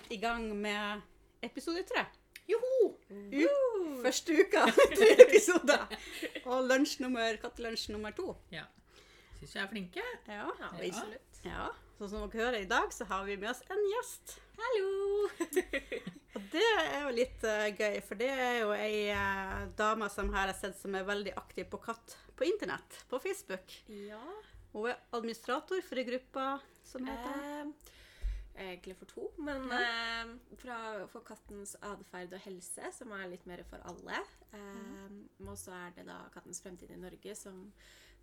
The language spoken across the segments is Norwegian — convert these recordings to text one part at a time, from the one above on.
er kommet i gang med episode tre. Joho! U første uka, tre episoder. Og lunsj nummer, kattelunsj nummer to. Ja. Syns vi er flinke. Ja. Absolutt. ja. Så som dere hører i dag, så har vi med oss en gjest. Hallo! Og det er jo litt uh, gøy, for det er jo ei uh, dame som her har sett som er veldig aktiv på katt på internett, på Facebook. Ja. Hun er administrator for ei gruppe som heter Eh, egentlig for to, men eh, fra, for kattens atferd og helse, som er litt mer for alle. Eh, Og så er det da Kattens fremtid i Norge, som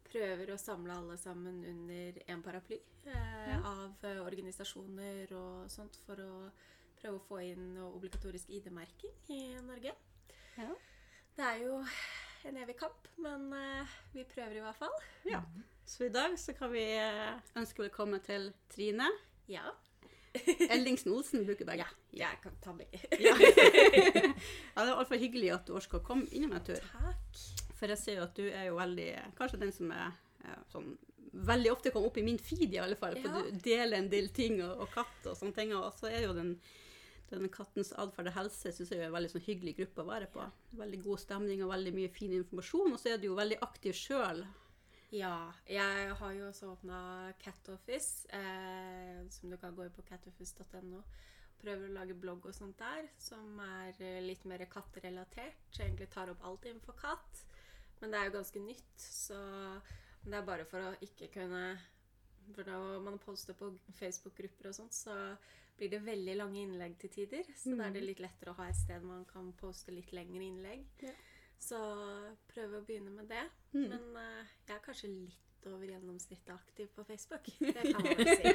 prøver å samle alle sammen under én paraply eh, Ja. av eh, organisasjoner og sånt, for å prøve å få inn obligatorisk ID-merking i Norge. Ja. Det er jo en evig kamp, men eh, vi prøver i hvert fall. Ja. Så i dag så kan vi eh, ønske velkommen til Trine. Ja. Ellingsen Olsen bruker begge. Jeg kan ta begge. Ja. ja, det er altfor hyggelig at du også å komme innom en tur. Takk. For jeg ser jo at du er jo veldig Kanskje den som er sånn Veldig ofte kommer opp i min feed, i alle fall. For Ja. du deler en del ting, og, og katt og sånne ting. Og så er jo den den Kattens atferd og helse synes jeg er en veldig sånn hyggelig gruppe å være på. Veldig god stemning og veldig mye fin informasjon. Og så er du jo veldig aktiv sjøl. Ja, jeg har jo også åpna Catoffice, eh, som du kan gå inn på catoffice.no. Prøver å lage blogg og sånt der, som er eh, litt mer katterelatert. Så egentlig tar opp alt innenfor katt. Men det er jo ganske nytt, så det er bare for å ikke kunne For når man poster på Facebook-grupper og sånt, så blir det veldig lange innlegg til tider. Så da er det litt lettere å ha et sted man kan poste litt lengre innlegg. Ja. Så prøv å begynne med det. Mm. Men uh, jeg er kanskje litt over gjennomsnittet aktiv på Facebook. Det kan man jo si.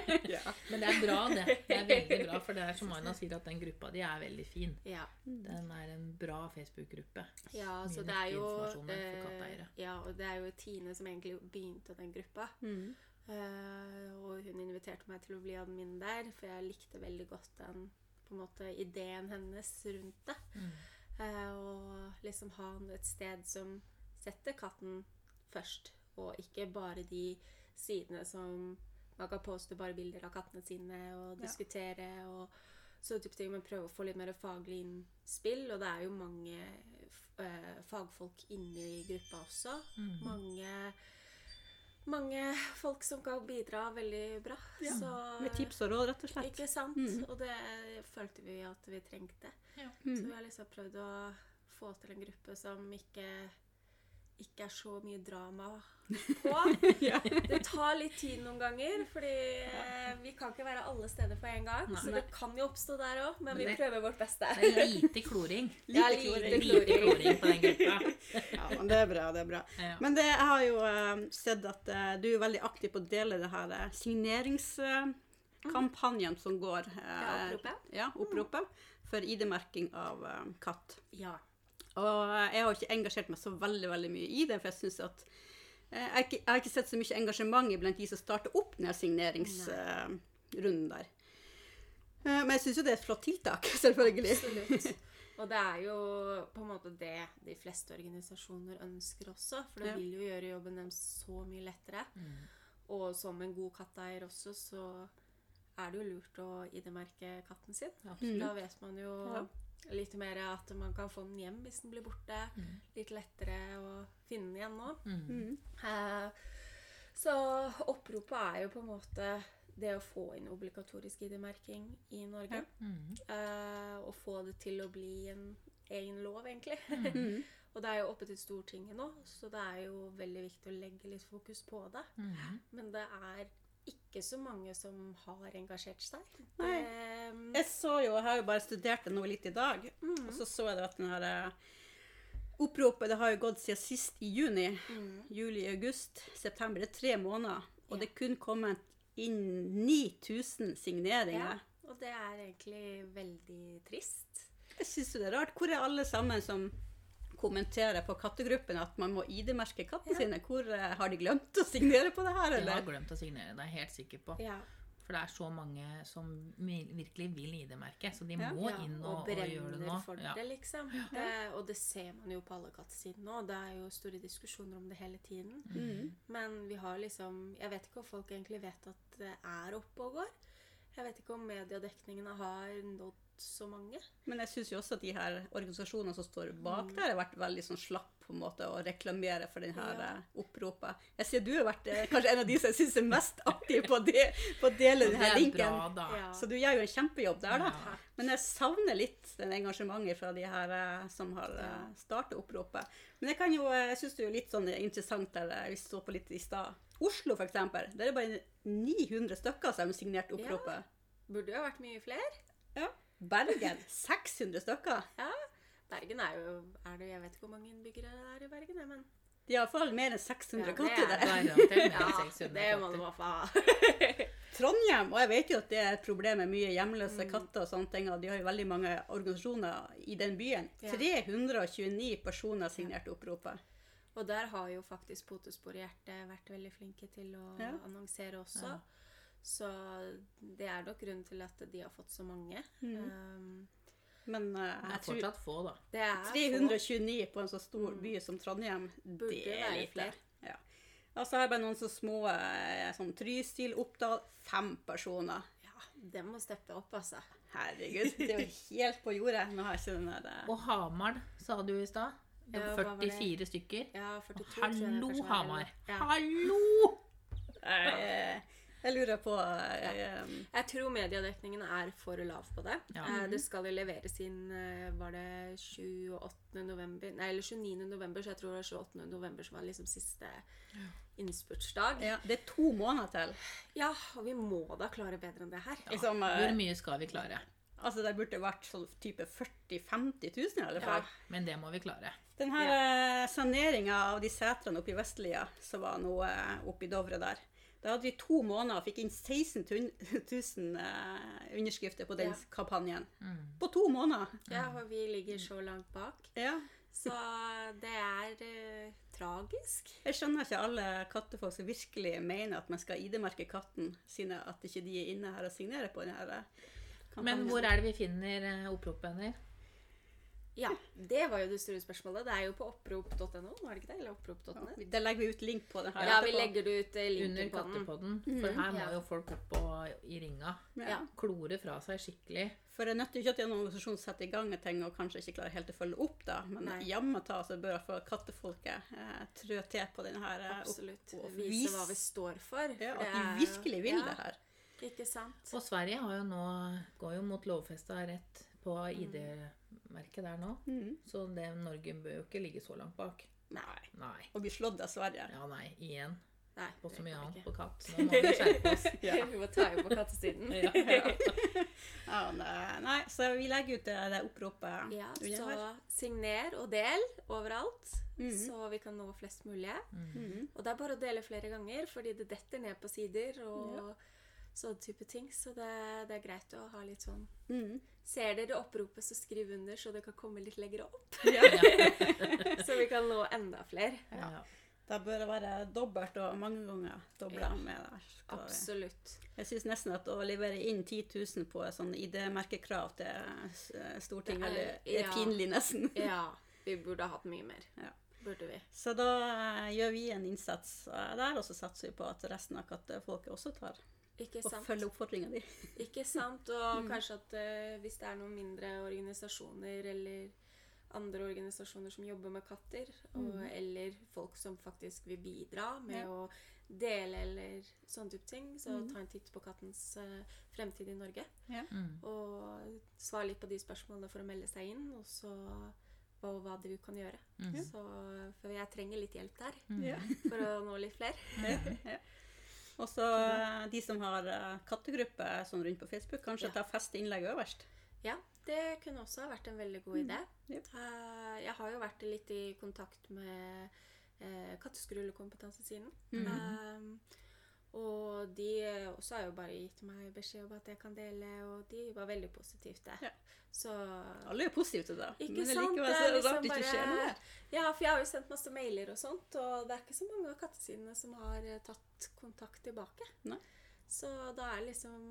Men det er bra, det. Det er veldig bra, for det er som Aina sier, at den gruppa di er veldig fin. Ja. Den er en bra Facebook-gruppe. ja, så det er jo eh. Ja, og det er jo Tine som egentlig begynte den gruppa. Mm. Uh, og hun inviterte meg til å bli admin der, for jeg likte veldig godt den på en måte, ideen hennes rundt det. Mm. Eh, og liksom ha et sted som setter katten først, og ikke bare de sidene som man kan poste bare bilder av kattene sine og Ja. diskutere og så type ting, men prøve å få litt mer faglig innspill. Og det er jo mange eh, fagfolk inne i gruppa også. Mm. Mange mange folk som kan bidra veldig bra. Ja, Så, Med tips og råd, rett og slett. Ikke sant? Mm. Og det følte vi at vi trengte. Ja. Så Mm. vi har liksom prøvd å få til en gruppe som ikke, ikke er så mye drama på. Det tar litt tid noen ganger, fordi eh, vi kan ikke være alle steder på en gang. Så det kan jo oppstå der òg, men vi prøver vårt beste. Det er lite kloring. Ja, Lite lite kloring. Lite kloring på den gruppa. ja, men det er bra. det er bra. Men det, jeg har jo eh, sett at eh, du er veldig aktiv på å dele det her signeringskampanjen som går. eh, Ja, oppropet. Ja, oppropet for ID-merking av eh, katt. Ja. Og jeg har ikke engasjert meg så veldig veldig mye i det, for jeg synes at eh, jeg, har ikke, jeg har ikke sett så mye engasjement blant de som starter opp den signeringsrunden der. Eh, men jeg syns jo det er et flott tiltak, selvfølgelig. Absolutt. Og det er jo på en måte det de fleste organisasjoner ønsker også. For det vil jo gjøre jobben deres så mye lettere. Mm. Og som en god katteeier også, så er det jo lurt å ID-merke katten sin. Absolutt. Da vet man jo Ja. Litt mer at man kan få den hjem hvis den blir borte. Mm. Litt lettere å finne den igjen nå. Mm. Eh, så oppropet er jo på en måte det å få inn obligatorisk ID-merking i Norge. Ja. Mm. Uh, og få det til å bli en egen lov, egentlig. Mm. og det er jo oppe til Stortinget nå, så det er jo veldig viktig å legge litt fokus på det. Mm. Men det er ikke så mange som har engasjert seg. Nei. Jeg så jo, jeg har jo bare studert det nå litt i dag, mm, og så så jeg at den her eh, oppropet det har jo gått siden sist i juni. mm, Juli, august, september. Det er tre måneder. Og Ja. det er kun kommet inn 9000 signeringer. ja, og det er egentlig veldig trist. Jeg syns det er rart. Hvor er alle sammen som kommenterer på kattegruppen at man må ID-merke kattene Ja. sine? Hvor uh, Har de glemt å signere på det her, De har glemt å signere, det er jeg helt sikker på. Ja, For det er så mange som virkelig vil ID-merke, så de Ja. må ja, inn og og, og gjøre det brenner nå. for det, liksom. Det, og det ser man jo på alle kattesider nå. Det er jo store diskusjoner om det hele tiden. Mm. Men vi har liksom Jeg vet ikke om folk egentlig vet at det er oppe og går. Jeg vet ikke om mediedekningene har nådd så mange. Men jeg syns jo også at de her organisasjonene som står bak der, har vært veldig sånn slapp på en måte å reklamere for denne Ja. her oppropet. Jeg ser du har vært eh, kanskje en av de som jeg syns er mest aktiv på, de, på å dele denne linken. bra. Ja. Så du gjør jo en kjempejobb der, da. Ja. Men jeg savner litt den engasjementet fra de her eh, som har Ja. starta oppropet. Men jeg kan jo, eh, jeg syns det er litt sånn interessant der eh, vi så på litt i stad. Oslo, eksempel. Der er det bare 900 stykker som har signert oppropet. Burde jo ha vært mye flere. Ja. Bergen 600 stykker. Bergen er jo er det, Jeg vet ikke hvor mange innbyggere det er i Bergen, men De har iallfall mer enn 600 Ja, katter er der. det er Ja, enn 600 det må du i hvert fall ha. Trondheim, og jeg vet jo at det er et problem med mye hjemløse Mm. katter og sånne ting, og de har jo veldig mange organisasjoner i den byen. Ja. 329 personer signerte oppropet. Og der har jo faktisk Potespor i hjertet vært veldig flinke til å Ja. annonsere også. Ja. Så det er nok grunnen til at de har fått så mange. Um, Men uh, Det jeg er tror fortsatt få, da. det er få. 329 på en så stor by som Trondheim, Burde det er lite. Ja. Og så har jeg bare noen så små eh, sånn Trysil, Oppdal, fem personer. Ja, det må steppe opp, altså. Herregud, det er jo helt på jordet. Nå har jeg ikke den der eh, Og Hamar, sa du i stad. Ja, var hva var det? 44 stykker. Ja, 42 og Hallo, Hamar. Ja. Hallo! eh, Jeg lurer på eh, Jeg tror mediedekningen er for lav på det. Ja. Eh, Det skal jo leveres inn eh, Var det 28. november Nei, eller 29. november, så jeg tror det var 28. november som var liksom siste innspurtsdag. ja, Det er to måneder til. Ja, og vi må da klare bedre enn det her. Liksom, Hvor eh, mye skal vi klare? altså Det burde vært sånn type 40 000-50 000 i alle fall. Ja. Men det må vi klare. Den her saneringa av de setrene oppe i Vestlia, som var nå eh, oppe i Dovre der, da hadde vi to måneder og fikk inn 16 000 uh, underskrifter på den Ja. kampanjen. Mm. På to måneder! Ja, og vi ligger så langt bak. Ja. Så det er uh, tragisk. Jeg skjønner ikke alle kattefolk som virkelig mener at man skal ID-merke katten siden at ikke de er inne her og signerer på denne kampanjen. Men hvor er det vi finner eh, oppropet henne? Ja, det var jo det store spørsmålet. Det er jo på opprop.no, var det ikke det? Eller opprop.net? Der legger vi ut link på det her Ja, vi legger det ut eh, Under linken på den. Kattepodden. For her må jo folk opp og, i ringa. Ja. Ja. Klore fra seg skikkelig. For det nytter ikke at en organisasjon setter i gang ting og kanskje ikke klarer helt å følge opp, da. Men jammen ta så bør i kattefolket eh, trø til på denne her eh, opp- Absolutt. og Vise vis- hva vi står for. Ja, for at de virkelig vil ja, det her. Ikke sant? Og Sverige har jo nå, går jo mot lovfesta rett på ID-merket der nå. Mm. Så det, Norge bør jo ikke ligge så langt bak. Nei. Nei. Og bli slått av Sverige. Ja, nei. Igjen. Nei, På så mye annet ikke. på katt. Nå må vi skjerpe oss. Ja. vi må ta jo på kattesiden. Ja. Ja, ja, nei, så vi legger ut det, oppropet Ja, så signer og del overalt, Mhm. så vi kan nå flest mulig. Mhm. Og det er bare å dele flere ganger, fordi det detter ned på sider og sånn type ting. Så det, det er greit å ha litt sånn mm. Ser dere oppropet, så skriv under, så det kan komme litt lenger opp. Ja. Så vi kan nå enda flere. Ja. Da bør det være dobbelt og mange ganger dobla Ja. med der. Absolutt. Jeg syns nesten at å levere inn 10 000 på et sånn ID-merkekrav til eh, Stortinget Det er- ja. er pinlig, nesten. Ja, vi burde ha hatt mye mer. Ja. Burde vi. Så da eh, gjør vi en innsats der, og så satser vi på at resten av kattefolket også tar Ikke og følge oppfordringa di. Ikke sant? Og kanskje at uh, hvis det er noen mindre organisasjoner eller andre organisasjoner som jobber med katter, og, eller folk som faktisk vil bidra med Ja. å dele eller sånne type ting, så ta en titt på kattens uh, fremtid i Norge. Mm. Og svar litt på de spørsmålene for å melde seg inn, og så hva, hva du kan gjøre. Mm. Så, for jeg trenger litt hjelp der Ja. for å nå litt flere. Og så eh, de som har eh, kattegruppe sånn rundt på Facebook, kanskje Ja. ta feste innlegg øverst. Ja, det kunne også ha vært en veldig god idé. Mm. Yep. jeg har jo vært litt i kontakt med uh, Katteskrullekompetansesiden. Mm. Eh, og de også har jo bare gitt meg beskjed om at jeg kan dele, og de var veldig positive til det. Ja. Så Alle er jo positive til det, Ikke men det sant? likevel så er liksom rart det ikke skjer noe. Ja, for jeg har jo sendt masse mailer og sånt, og det er ikke så mange av kattesidene som har eh, tatt kontakt tilbake. Nei. Så da er det liksom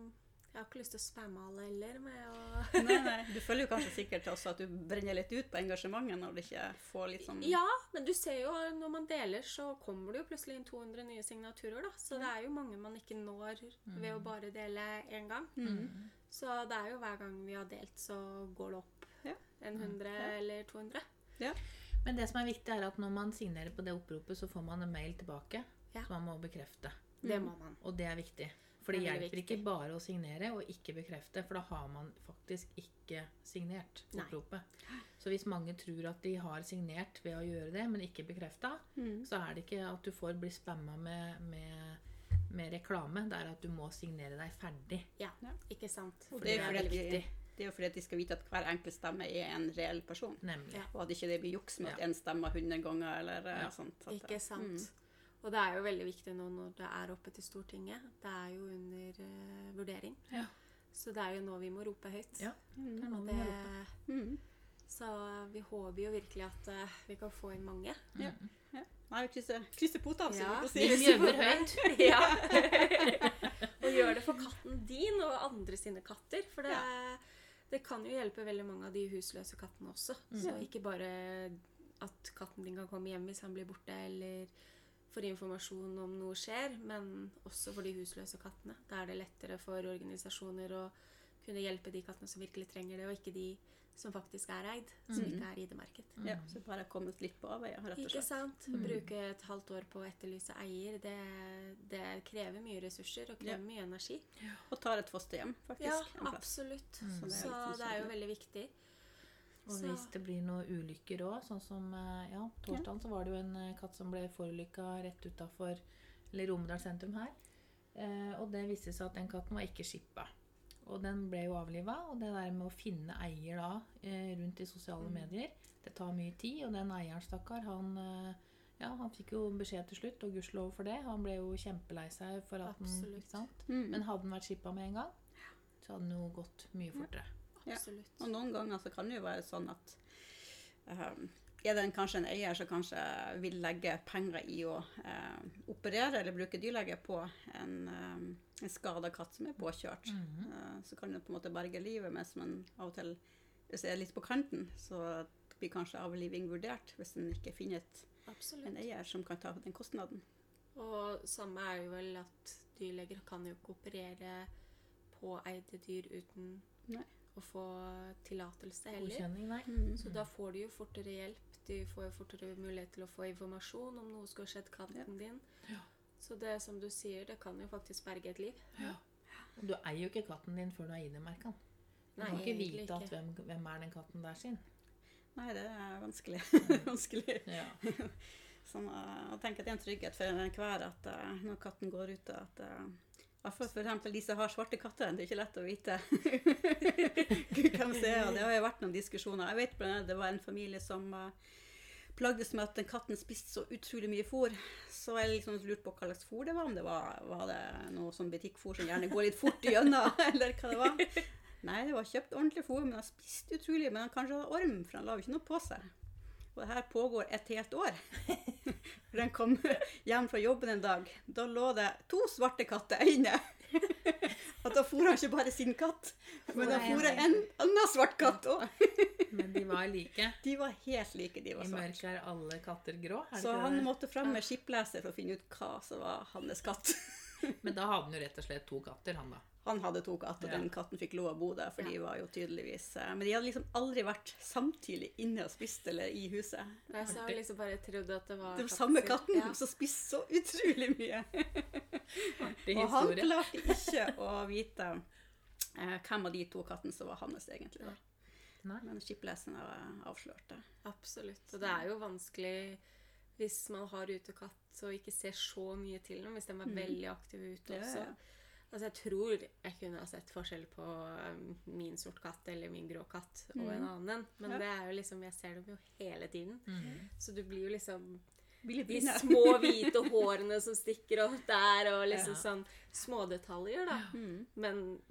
Jeg har ikke lyst til å spamme alle heller med å Nei, nei. Du føler jo kanskje sikkert også at du brenner litt ut på engasjementet når du ikke får litt sånn Ja, men du ser jo når man deler, så kommer det jo plutselig inn 200 nye signaturer, da. Så det er jo mange man ikke når ved å bare dele én gang. Mm. Så det er jo hver gang vi har delt, så går det opp Ja. en 100 Ja. eller 200. Ja. Men det som er viktig, er at når man signerer på det oppropet, så får man en mail tilbake Ja. som man må bekrefte. Det Mm. må man. Og det er viktig. For det er hjelper ikke bare å signere og ikke bekrefte, for da har man faktisk ikke signert oppropet. Så hvis mange tror at de har signert ved å gjøre det, men ikke bekrefta, Mm. så er det ikke at du får bli spamma med, med, med reklame. Det er at du må signere deg ferdig. Ja, ikke sant. For det er er veldig de, viktig. det er jo fordi at de skal vite at hver enkelt stemme er en reell person. Nemlig. Ja. Og at ikke det blir juks med at Ja. stemmer 100 ganger eller eh, Ja. sånt. At, Ikke sant. Mm. Og det er jo veldig viktig nå når det er oppe til Stortinget. Det er jo under uh, vurdering. Ja. Så det er jo nå vi må rope høyt. Ja. Det er nå vi må rope. Mm. så vi håper jo virkelig at uh, vi kan få inn mange. Ja. Ja. Nei, krysse, krysser, pota, altså. Ja. vi Vi får høyt. ja. og gjør det for katten din og andre sine katter. For det, det kan jo hjelpe veldig mange av de husløse kattene også. Så ikke bare at katten din kan komme hjem hvis han blir borte, eller får informasjon om noe skjer, men også for de husløse kattene. Da er det lettere for organisasjoner å kunne hjelpe de kattene som virkelig trenger det, og ikke de som faktisk er eid, som Mm. ikke er ID-merket. Ja, så bare kommet litt på avveie, rett og slett. Ikke sant? Å bruke et halvt år på å etterlyse eier, det, det krever mye ressurser og krever Ja. mye energi. Og tar et fosterhjem, faktisk. Ja, absolutt. Så det er Så det er jo veldig viktig. Og Så- hvis det blir noen ulykker òg, sånn som eh, ja, torsdag så var det jo en eh, katt som ble forulykka rett utafor Romedal sentrum her. Eh, og det viste seg at den katten var ikke skippa. Og den ble jo avliva. Og det der med å finne eier da eh, rundt i sosiale Mm. medier, det tar mye tid. Og den eieren, stakkar, han ja, han fikk jo beskjed til slutt, og gudskjelov for det. Han ble jo kjempelei seg for at den Absolutt. sant? Mm. Men hadde den vært skippa med en gang, så hadde den jo gått mye fortere. Ja. Absolutt. Og noen ganger så kan det jo være sånn at um, er det en, kanskje en eier som kanskje vil legge penger i å eh, operere eller bruke dyrlege på en, um, en skada katt som er påkjørt, eh, så kan det på en måte berge livet, mens man av og til, hvis jeg er litt på kanten, så blir kanskje avliving vurdert hvis en ikke finner et, en eier som kan ta den kostnaden. Og samme er jo vel at dyrleger kan jo ikke operere på eide dyr uten Nei. Å få tillatelse heller. Godkjenning, nei. Så da får du jo fortere hjelp. Du får jo fortere mulighet til å få informasjon om noe skulle skjedd katten din. Ja. Så det som du sier, det kan jo faktisk berge et liv. Og du eier jo ikke katten din før du har ID-merka den. Du Nei, kan ikke vite at hvem, hvem er den katten der sin. Nei, det er vanskelig. vanskelig. Ja. Sånn, eh, jeg tenker at det er en trygghet for enhver at eh, når katten går ute, at uh, for, eksempel de som har svarte katter, det er ikke lett å vite hvem som er. og Det har jo vært noen diskusjoner. Jeg vet blant annet det var en familie som uh, plagdes med at den katten spiste så utrolig mye fôr. Så jeg liksom lurte på hva slags fôr det var. Om det var, var det noe sånn butikkfôr som gjerne går litt fort igjennom, eller hva det var. Nei, det var kjøpt ordentlig fôr, men han spiste utrolig. Men han kanskje hadde orm, for han la jo ikke noe på seg. Og det her pågår et helt år. For den kom hjem fra jobben en dag. Da lå det to svarte katter inne. Og da fôrer han ikke bare sin katt, men da fôrer en annen svart katt òg. Men de var like. De var helt like, de var I svarte. mørket er alle katter grå. Så han måtte fram med skippleser for å finne ut hva som var hans katt. Men da hadde han jo rett og slett to katter, han da. Han hadde to katter, og Ja. den katten fikk lov å bo der, for de var jo tydeligvis eh, Men de hadde liksom aldri vært samtidig inne og spist eller i huset. Nei, så jeg har liksom bare trodd at det var Det var samme katten Ja. som spiste så utrolig mye. Artig Og han klarte ikke å vite eh, hvem av de to kattene som var hans, egentlig. Da. Nei. Men skippleseren avslørte. det. Absolutt. Og det er jo vanskelig hvis man har utekatt og ikke ser så mye til dem, hvis de er veldig aktive ute Mm. Ja, også. ja. Altså, jeg tror jeg kunne ha sett forskjell på um, min sort katt eller min grå katt og en annen. Men Mm. Ja. det er jo liksom, jeg ser dem jo hele tiden. Mm. Så du blir jo liksom De små, hvite hårene som stikker opp der, og liksom Ja. sånn smådetaljer, da. Mm. Men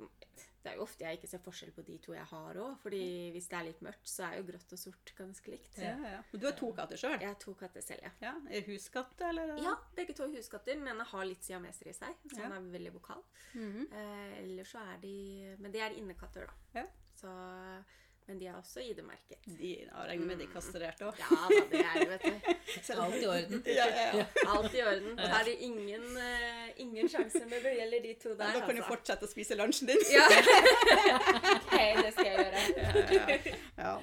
det er jo ofte jeg ikke ser forskjell på de to jeg har òg. fordi hvis det er litt mørkt, så er jo grått og sort ganske likt. Ja, ja. Men du har to katter sjøl? Jeg har to katter selv, ja. Ja. Er det huskatt, eller? Ja, begge to er huskatter. Den ene har litt siameser i seg, så han er veldig vokal. Mhm. Eh, ellers så er de Men de er innekatter, da. Ja. Så, men de er også ID-merket. De har regnet med de kastrerte kastrert òg. Ja da, det er det, vet du. Alt i orden. Ja, ja, ja. Alt i orden. Da er det ingen, uh, ingen sjanser når det gjelder de to der. Da kan du altså. fortsette å spise lunsjen din. Ja. OK, det skal jeg gjøre. ja, ja.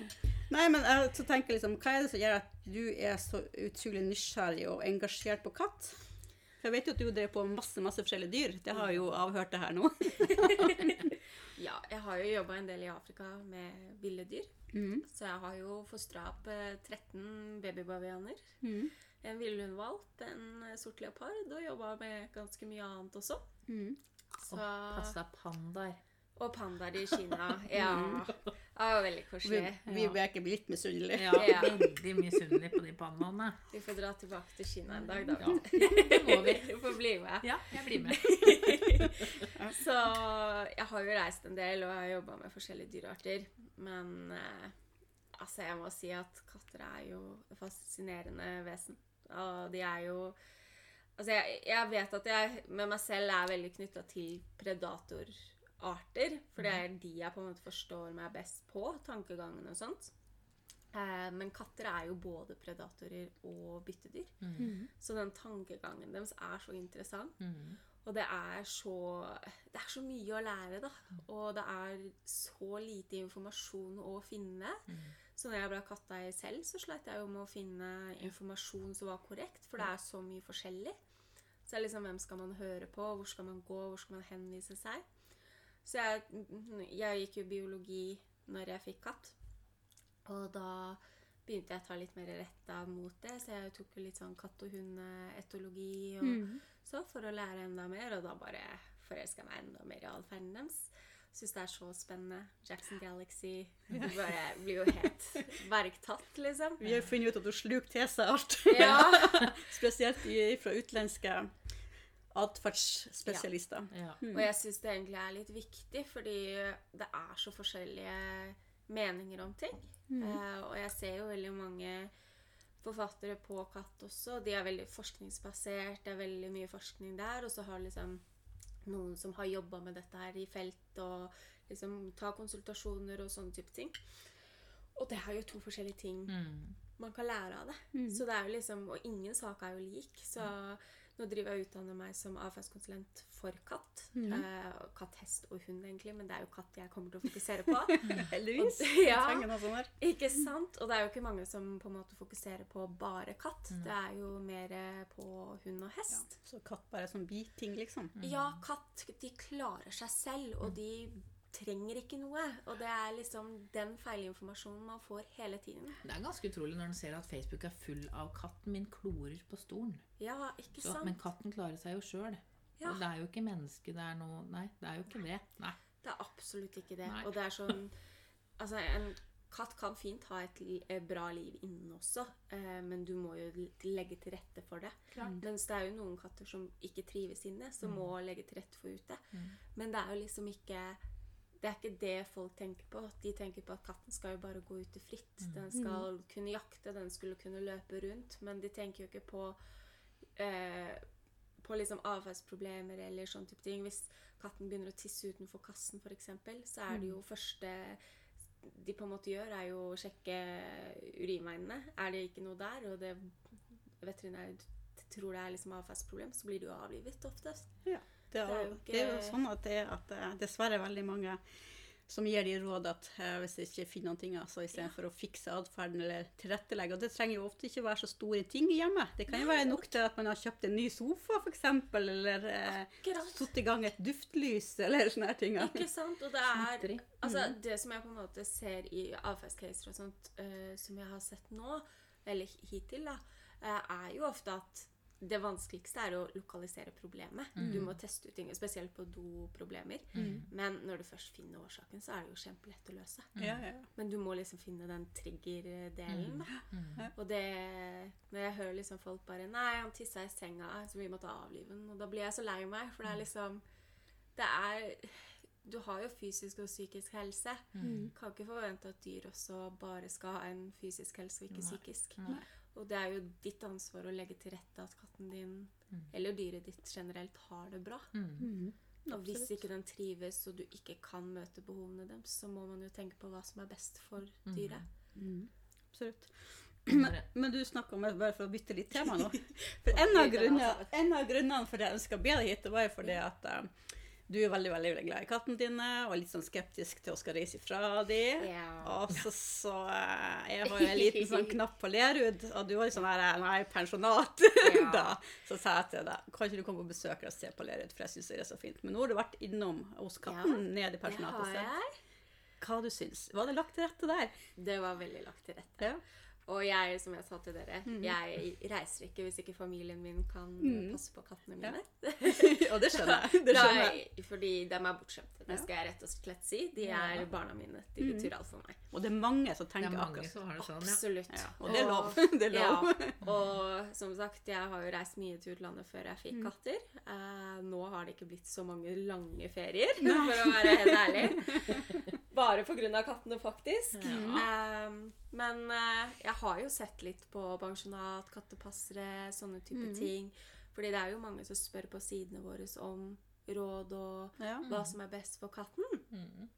Nei, men jeg så tenker liksom, hva er det som gjør at du er så utrolig nysgjerrig og engasjert på katt? For jeg vet jo at du drev på masse masse forskjellige dyr. Det har jo avhørt det her nå. Ja, jeg har jo jobba en del i Afrika med ville dyr. Mm. Så jeg har jo fostra opp eh, 13 babybavianer. Mm. En villhundvalp, en eh, sort leopard, og jobba med ganske mye annet også. Mm. Så, Passa pandaer. Og pandaer i Kina. Ja. Det var veldig Vi, koselig. vi er ikke litt misunnelige. Ja, Ja. veldig misunnelige på de pandaene. Vi får dra tilbake til Kina en dag, da. Ja, det må vi. Du får bli med. Ja, jeg blir med. Så jeg har jo reist en del, og jeg har jobba med forskjellige dyrearter. Men eh, altså, jeg må si at katter er jo fascinerende vesen. Og de er jo Altså, jeg, jeg vet at jeg med meg selv er veldig knytta til predatorarter. For det er de jeg på en måte forstår meg best på, tankegangen og sånt. Eh, men katter er jo både predatorer og byttedyr. Mm. Så den tankegangen deres er så interessant. Mm. Og det er så Det er så mye å lære, da. Og det er så lite informasjon å finne. Mm. Så når jeg ble katteeier selv, så sleit jeg jo med å finne informasjon som var korrekt. For det er så mye forskjellig. Så det er liksom hvem skal man høre på, hvor skal man gå, hvor skal man henvise seg. Så jeg, jeg gikk jo biologi når jeg fikk katt. Og da begynte jeg å ta litt mer retta mot det, så jeg tok jo litt sånn katt- og hundeetologi og mm. så for å lære enda mer, og da bare forelska jeg meg enda mer i atferden deres. Syns det er så spennende. Jackson Galaxy. Du bare blir jo helt verktatt, liksom. Vi har funnet ut at du sluker til seg alt. Ja. Spesielt fra utenlandske atferdsspesialister. Ja. Og jeg syns det egentlig er litt viktig, fordi det er så forskjellige meninger om ting. Eh, og jeg ser jo veldig mange forfattere på katt også. De er veldig forskningsbasert. Det er veldig mye forskning der. Og så har liksom noen som har jobba med dette her i felt, og liksom tar konsultasjoner og sånne type ting. Og det er jo to forskjellige ting Mm. man kan lære av det. Så det er jo liksom, Og ingen sak er jo lik. Så nå driver jeg og utdanner meg som avferdskonsulent for katt. Eh, katt, hest og hund, egentlig, men det er jo katt jeg kommer til å fokusere på. Heldigvis. Vi ja. Ikke sant? Og det er jo ikke mange som på en måte fokuserer på bare katt. Det er jo mer på hund og Ja. hest. Så katt bare er sånn biting, liksom. Ja, katt de klarer seg selv, og de trenger ikke noe. Og det er liksom den feilinformasjonen man får hele tiden. Det er ganske utrolig når en ser at Facebook er full av 'katten min klorer på stolen'. Ja, ikke Så, sant? men katten klarer seg jo sjøl. Ja. Og det er jo ikke menneske, det er noe Nei, det er jo ikke det. Nei. Det er absolutt ikke det. Nei. Og det er sånn Altså, en katt kan fint ha et li eh, bra liv innen også, eh, men du må jo legge til rette for det. Mens det er jo noen katter som ikke trives inne, som må legge til rette for ute. Men det er jo liksom ikke det er ikke det folk tenker på. De tenker på at katten skal jo bare gå ute fritt. Den skal kunne jakte, den skulle kunne løpe rundt. Men de tenker jo ikke på eh, på liksom avfallsproblemer eller sånn type ting. Hvis katten begynner å tisse utenfor kassen, f.eks., så er det jo første de på en måte gjør, er jo å sjekke urinveiene. Er det ikke noe der, og det veterinær tror det er liksom avfallsproblem, så blir det jo avlivet oftest. Ja. Det er, Det er jo, jo ikke- det er jo sånn at det er at det er dessverre veldig mange som gir de råd at eh, hvis de ikke finner ting, altså istedenfor å fikse atferden eller tilrettelegge. Og det trenger jo ofte ikke være så store ting hjemme. Det kan jo være nok til at man har kjøpt en ny sofa, f.eks., eller eh, satt i gang et duftlys, eller sånne ting. Ikke sant? Og det er Altså, det som jeg på en måte ser i avferdscaser og sånt, uh, som jeg har sett nå, eller hittil, da, uh, er jo ofte at det vanskeligste er å lokalisere problemet. Du må teste ut ting, spesielt på doproblemer. Men når du først finner årsaken, så er det jo kjempelett å løse. Ja, ja. Men du må liksom finne den triggerdelen. Mm. Og det Når jeg hører liksom folk bare 'Nei, han tissa i senga, så vi måtte avlive den.' Og da blir jeg så lei meg, for det er liksom Det er du har jo fysisk og psykisk helse. Mm. Kan ikke forvente at dyr også bare skal ha en fysisk helse og ikke Nei. psykisk. Nei. Og det er jo ditt ansvar å legge til rette at katten din, Mm. eller dyret ditt generelt, har det bra. Mm. Og hvis ikke den trives, og du ikke kan møte behovene deres, så må man jo tenke på hva som er best for Mm. dyret. Absolutt. Men, Men du snakker om, bare for å bytte litt tema nå For En av grunnene, en av grunnene for at jeg ønska å be deg hit, var jo fordi at eh, du er veldig veldig, veldig glad i kattene dine og er litt sånn skeptisk til å skal reise ifra dem. Ja. Og så, så eh, Jeg har en liten sånn knapp på Lerud, og du var sånn her Nei, pensjonat. Ja. da. Så sa jeg til deg kan ikke du komme på besøk og se på Lerud, for jeg syns det er så fint. Men nå har du vært innom hos katten Ja, nede i pensjonatet. Ja. Hva du syns Var det lagt til rette der? Det var veldig lagt til rette. Ja. Og jeg, som jeg sa til dere, mm. jeg reiser ikke hvis ikke familien min kan mm. passe på kattene Ja. mine. og det skjønner jeg. Det skjønner jeg. Nei, fordi de er bortskjemte. Det skal jeg rett og slett si. De er barna mine. De Mhm. betyr alt for meg. Og det er mange som tenker er mange akkurat som har det sånn, ja. Absolutt. Ja, og det er lov. Det er Ja, og som sagt, jeg har jo reist mye til utlandet før jeg fikk katter. Uh, nå har det ikke blitt så mange lange ferier, for å være helt ærlig. Bare av kattene, faktisk. Eh, men eh, jeg har jo sett litt på pensjonat, kattepassere, sånne type Mm. ting. Fordi det er jo mange som spør på sidene våre om råd og Ja. hva som er best for katten. Mm.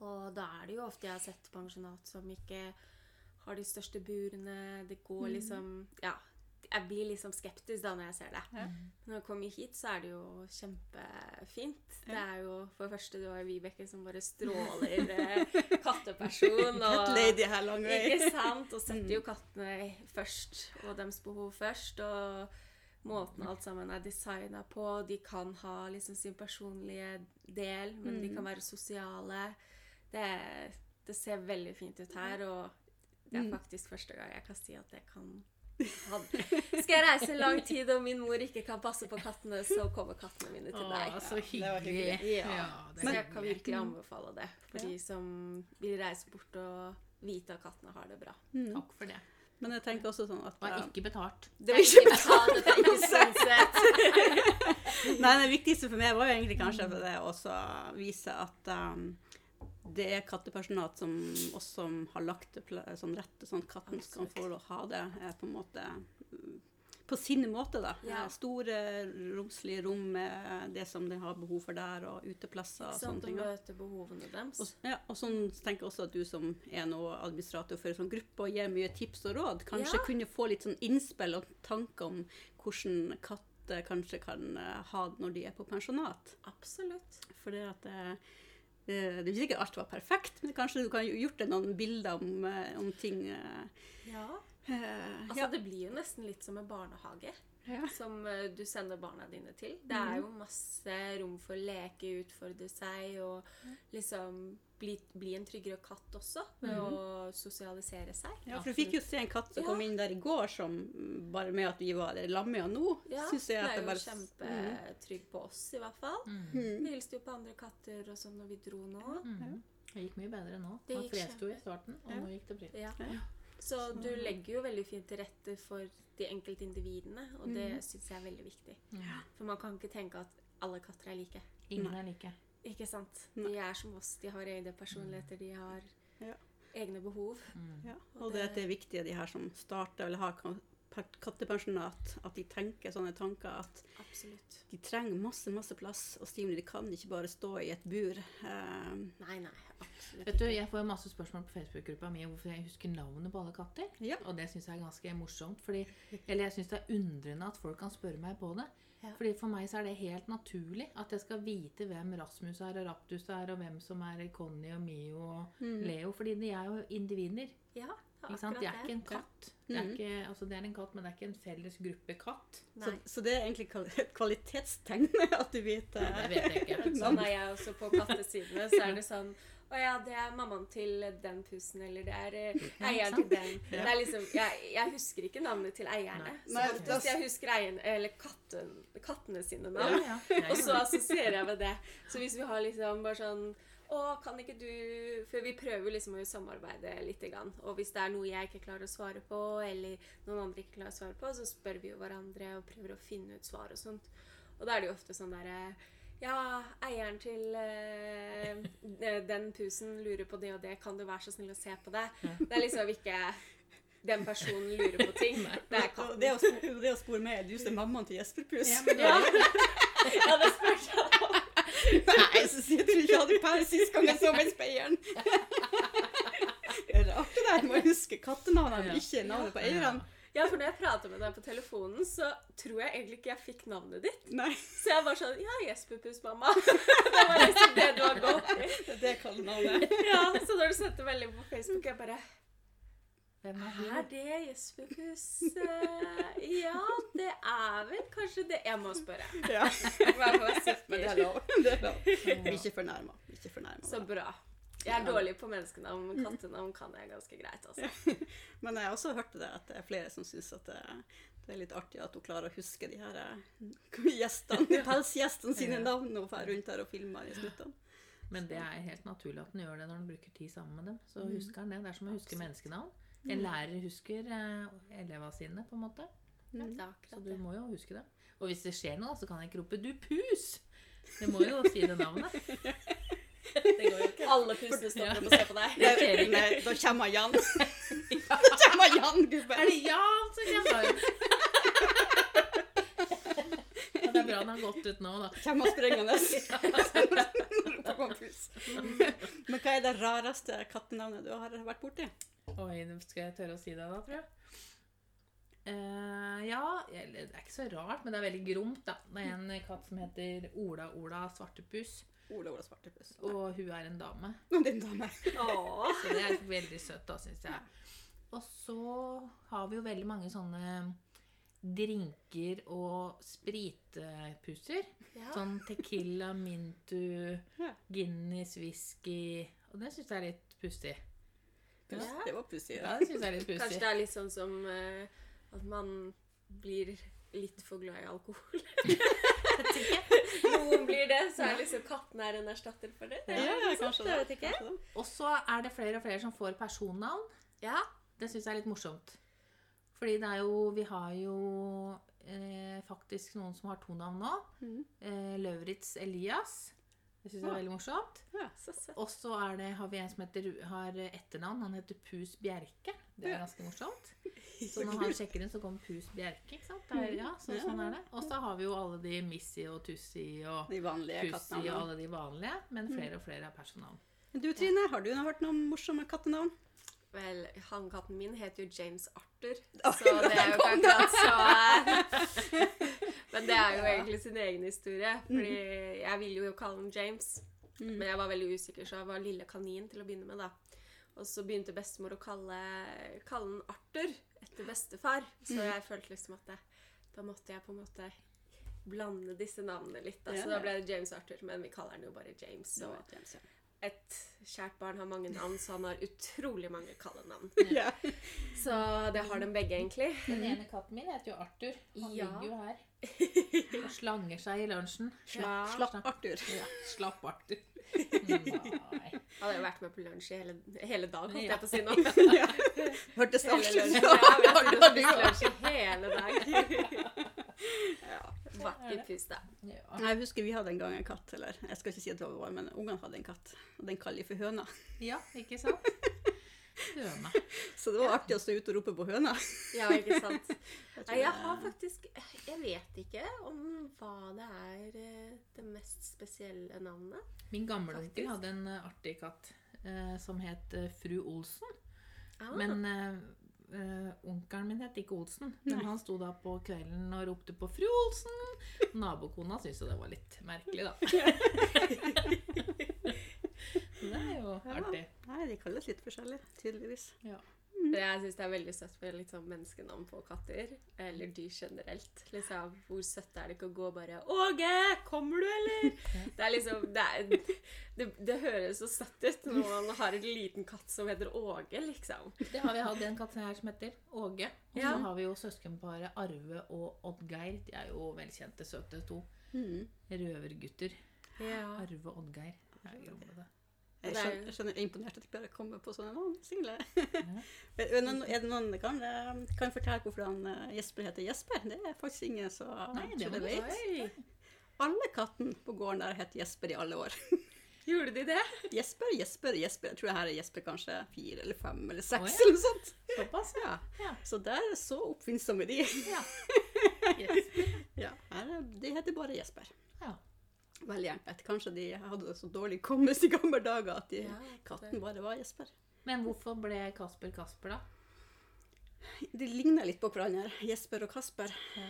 Og da er det jo ofte jeg har sett pensjonat som ikke har de største burene. Det går liksom Ja. Jeg blir liksom skeptisk da når jeg ser det. Ja. Når jeg kommer hit, så er det jo kjempefint. Det er jo for det første det var Vibeke som bare stråler eh, katteperson. Cat lady her lang vei. Ikke sant? Og setter jo kattene først, og deres behov først. Og måten alt sammen er designa på. De kan ha liksom sin personlige del, men de kan være sosiale. Det, det ser veldig fint ut her, og det er faktisk første gang jeg kan si at det kan ha- Skal jeg reise lang tid og min mor ikke kan passe på kattene, så kommer kattene mine til deg. Å, så hyggelig. Ja, det så jeg kan virkelig anbefale det for de som vil reise bort og vite at kattene har det bra. Mm. Takk for det. Men jeg tenker også sånn at Det var ikke betalt. Det var ikke betalt, det er ikke sponset. Nei, det viktigste for meg var jo egentlig kanskje for det å vise at um, det er kattepersonat som også har lagt det sånn rett, sånn at katten skal få ha det eh, på en måte på sin måte, da. Ja. Eh, Store, romslige rom med det som de har behov for der, og uteplasser og Sånn sånne å ting. da. møte behovene deres. Og, ja, og sånn tenker jeg også at du som er nå administrator for en sånn gruppe og gir mye tips og råd, kanskje Ja. kunne få litt sånn innspill og tanker om hvordan katter kanskje kan eh, ha det når de er på pensjonat. Absolutt. For det at det, det, det er ikke sikkert alt var perfekt, men kanskje du kan gjort deg noen bilder om, eh, om ting eh, Ja. eh, Altså, ja. det blir jo nesten litt som en barnehage Ja. som eh, du sender barna dine til. Det er jo masse rom for å leke, utfordre seg og liksom bli, bli en tryggere katt også, ved å sosialisere seg. Ja, for du fikk jo se en katt som Ja. kom inn der i går, som mm, bare med at vi var der lamme og nå, Ja, synes jeg det at er jo bare kjempetrygg på oss, i hvert fall. Mm. Vi hilste jo på andre katter og sånn når vi dro nå. Mm. Det gikk mye bedre nå. Det Man gikk freste i starten, og Ja. nå gikk det bra. Ja. Så du legger jo veldig fint til rette for de enkelte individene, og det syns jeg er veldig viktig. Ja. For man kan ikke tenke at alle katter er like. Ingen er like. Ikke sant? De er som oss. De har egne personligheter, de har Ja. egne behov. Mm. Ja, Og og det, det- er viktig, de her som starter eller har kattepensjonat, at de tenker sånne tanker at Absolutt. de trenger masse, masse plass og stimuli. De kan ikke bare stå i et bur. Um, Nei, nei. Absolutt Vet du. Jeg får masse spørsmål på Facebook-gruppa mi om hvorfor jeg husker navnet på alle katter. Ja. Og det syns jeg er ganske morsomt. Fordi, eller jeg syns det er undrende at folk kan spørre meg på det. Ja. Fordi For meg så er det helt naturlig at jeg skal vite hvem Rasmus er og Raptus er, og hvem som er Conny og Mio og Leo. Fordi de er jo individer. Ja, Ikke sant? De er ikke en det. katt. Det er, Mhm. ikke, altså det er en katt, men det er ikke en felles gruppe katt. så, så det er egentlig et kvalitetstegn at du vet Det eh, vet jeg ikke. Sånn er jeg også på kattesidene. Så er det sånn Å ja, det er mammaen til den pusen, eller det er eh, eieren til den. Det er liksom, jeg, jeg husker ikke navnet til eierne. Nei. Så Nei, oftest jeg husker eieren, eller katten, kattene sine navn. ja. ja. Og så assosierer jeg med det. Så hvis vi har liksom bare sånn Å, kan ikke du For vi prøver liksom å samarbeide litt. Og hvis det er noe jeg ikke klarer å svare på, eller noen andre ikke klarer å svare på, så spør vi jo hverandre og prøver å finne ut svar og sånt. Og da er det jo ofte sånn derre Ja, eieren til eh, den pusen lurer på det og det. Kan du være så snill å se på det? Det er liksom ikke den personen lurer på ting. Det er katten. det å, det å spore med er du som er mammaen til Jesper Pus. Ja, men det Ja. er ja, det spørs. Nei, så sier du ikke hadde pære sist gang jeg så meg i speilet. Det er rart det der med å huske kattenavnene, ikke navnet på eierne. Ja, for når jeg prata med deg på telefonen, så tror jeg egentlig ikke jeg fikk navnet ditt. Nei, Så jeg var sånn Ja, Jesperpus, mamma. Det var liksom det du har gått i. det er det kallenavnet. navnet. Ja, så når du sendte melding på Facebook, jeg bare Hvem er Er det Jesperfus? Eh, Ja, det er vel kanskje det. Jeg må spørre. Ja, Vær men det er lov. Det er lov. Ikke fornærma. Ikke fornærma. Så bra. Jeg er dårlig på menneskenavn, men kattenavn kan jeg ganske greit. altså. Men jeg har også hørt det at det er flere som syns at det, det er litt artig at hun klarer å huske de her eh, gjestene, pelsgjestene sine navn og drar rundt her og filmer i snuttene. Men det er helt naturlig at den gjør det når den bruker tid sammen med dem. Så Mm. husker den det. Det er som å huske menneskenavn. En lærer husker eh, elevene sine, på en måte. Er Så du må jo huske det. Og hvis det skjer noe, så kan jeg ikke rope 'du pus'! Det må jo si det navnet. Det går jo ikke. Alle pusene stopper og ser på deg. Det skjer ikke. Nei, da kommer Jan. Da kommer Jan, gubben. Er det Jan som kommer? Ja, det er bra han har gått ut nå, da. Kommer sprengende. Men hva er det rareste kattenavnet du har vært borti? Oi, skal jeg tørre å si det da, tror jeg. Uh, ja, det er ikke så rart, men det er veldig gromt, da. Det er en katt som heter Ola Ola Svartepus, Ola Ola Svartepus. og hun er en dame. Og din dame. Så det er veldig søtt, da, syns jeg. Og så har vi jo veldig mange sånne drinker og spritpuser. Ja. Sånn Tequila, Mintu, Ja. Guinness, whisky Og det syns jeg er litt pussig. Ja. Det var pussig. Ja, det synes jeg er litt Kanskje det er litt sånn som uh, at man blir litt for glad i alkohol. Noen blir det, så er liksom katten er en erstatter for det. Ja, ja, kanskje det. Kanskje det. Og så er det flere og flere som får personnavn. Ja. Det syns jeg er litt morsomt. Fordi det er jo Vi har jo eh, faktisk noen som har to navn nå. Mm. Eh, Lauritz Elias. Det syns jeg er veldig morsomt. Så søtt. Og så er det, har vi en som heter, har etternavn. Han heter Pus Bjerke. Det er ganske morsomt. Så når han sjekker inn, så kommer Pus Bjerke. ikke sant? Det er, ja, så, sånn er det. Og så har vi jo alle de Missy og Tussi og De vanlige og alle de vanlige. Men flere og flere er personnavn. Du Trine, har du hørt noen morsomme kattenavn? Vel, hannkatten min heter jo James Arthur, så det er jo ikke akkurat så Men det er jo egentlig sin egen historie. Fordi jeg ville jo kalle den James, men jeg var veldig usikker, så jeg var lille kanin til å begynne med, da. Og så begynte bestemor å kalle, kalle den Arthur etter bestefar, så jeg følte liksom at det, da måtte jeg på en måte blande disse navnene litt. Da. Ja. Så da ble det James Arthur, men vi kaller den jo bare James. Så, James, ja. et kjært barn har mange navn, så han har utrolig mange kallenavn. Ja. Så det har de begge, egentlig. Den ene katten min heter jo Arthur. Han ligger jo her slanger seg i lunsjen. Ja. Slapp Arthur. Ja, slapp Arthur. Nei. Hadde jo vært med på lunsj hele, hele dagen, holdt Ja. jeg på å si nå. Ja. Hørtes det Hele artig ut? Ja, vi Ja, du spist lunsj i hele dag. Vakker pus, da. Ja. Jeg husker vi hadde en gang en katt, eller jeg skal ikke si at det var, men ungene hadde en katt. Og den kaller vi for høna. ja, ikke sant? Høna. Så det var artig å stå ute og rope på høna. Ja, ikke sant. Jeg Nei, jeg har faktisk Jeg vet ikke om hva det er eh, det mest spesielle navnet. Min gamleonkel Faktisk. hadde en eh, artig katt eh, som het eh, fru Olsen. Ah, Men eh, eh, onkelen min het ikke Olsen. Men han sto da på kvelden og ropte på 'Fru Olsen'. Nabokona syntes jo det var litt merkelig, da. Så det er jo artig. Nei, de kalles litt forskjellig, tydeligvis. Ja. Jeg syns det er veldig søtt med liksom, sånn menneskenavn på katter. Eller dyr generelt. Liksom, Hvor søtt er det ikke å gå og bare 'Åge, kommer du, eller?' Det er liksom Det, er, det, det høres så søtt ut når man har en liten katt som heter Åge, liksom. Det har vi hatt en katt her som heter Åge. Og Ja. så har vi jo søskenparet Arve og Oddgeir. De er jo velkjente, søte to. Mm. Røvergutter. Ja. Arve og Oddgeir. Jeg det. Jeg er skjønner, jeg skjønner jeg er imponert at jeg klarer å komme på sånne navn. Single. er det noen, det kan, eh, kan fortelle hvorfor han eh, Jesper heter Jesper? Det er faktisk ingen som det vet. Alle kattene på gården der het Jesper i alle år. Gjorde de det? Jesper, Jesper, Jesper. Jeg tror her er Jesper kanskje fire eller fem eller seks Oh, ja. eller sånt. Såpass, ja. Ja. Så der er så oppfinnsomme de. ja. Jesper. Ja, her er, de heter bare Jesper. ja. Enkelt. Kanskje de hadde så dårlig kommes i gamle dager at de, Ja, katten bare var Jesper. Men hvorfor ble Kasper Kasper, da? De ligner litt på hverandre, Jesper og Kasper. Ja.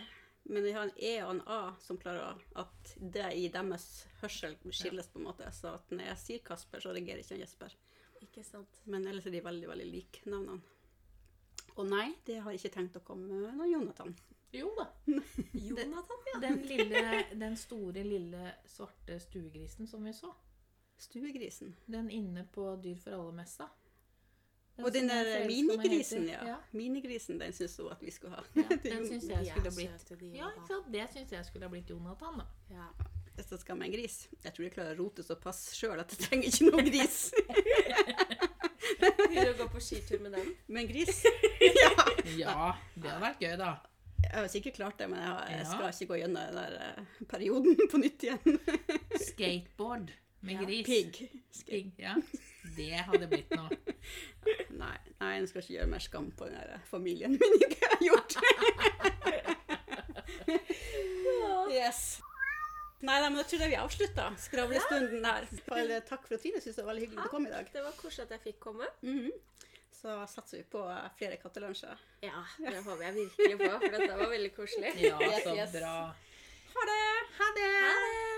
Men de har en E og en A som klarer at det i deres hørsel skilles, på en måte. Så at når jeg sier Kasper, så reagerer ikke han Jesper. Ikke sant. Men ellers er de veldig, veldig like navnene. Og nei, det har jeg ikke tenkt å komme noen Jonathan. Jo da. Jonathan, ja. Den, lille, den store, lille svarte stuegrisen som vi så. Stuegrisen. Den inne på Dyr for alle-messa. Og den der minigrisen, ja. ja. Minigrisen, den syns hun at vi skulle ha. Ja, den syns jeg skulle ha blitt de Ja? Det syns jeg skulle ha blitt Jonathan, da. Ja. Hvis jeg skal med en gris. Jeg tror jeg klarer å rote såpass sjøl at jeg trenger ikke noen gris. Begynner å gå på skitur med den? en gris Ja. Ja, det hadde vært gøy, da. Jeg har sikkert klart det, men jeg, har, jeg skal ikke gå gjennom den der eh, perioden på nytt igjen. Skateboard med gris. Pigg. Pig, Ja. Det hadde blitt noe. Nei, nei, jeg skal ikke gjøre mer skam på den der eh, familien min ikke har gjort. yes. Nei, nei, men da tror jeg vi avslutter skravlestunden her. Takk for at Trine syntes det var veldig hyggelig at du kom i dag. Det var koselig at jeg fikk komme. Mhm. Så satser vi på flere kattelunsjer. Ja, det håper jeg virkelig på, for dette var veldig koselig. Ja, så bra. Ha det! Ha det! Ha det!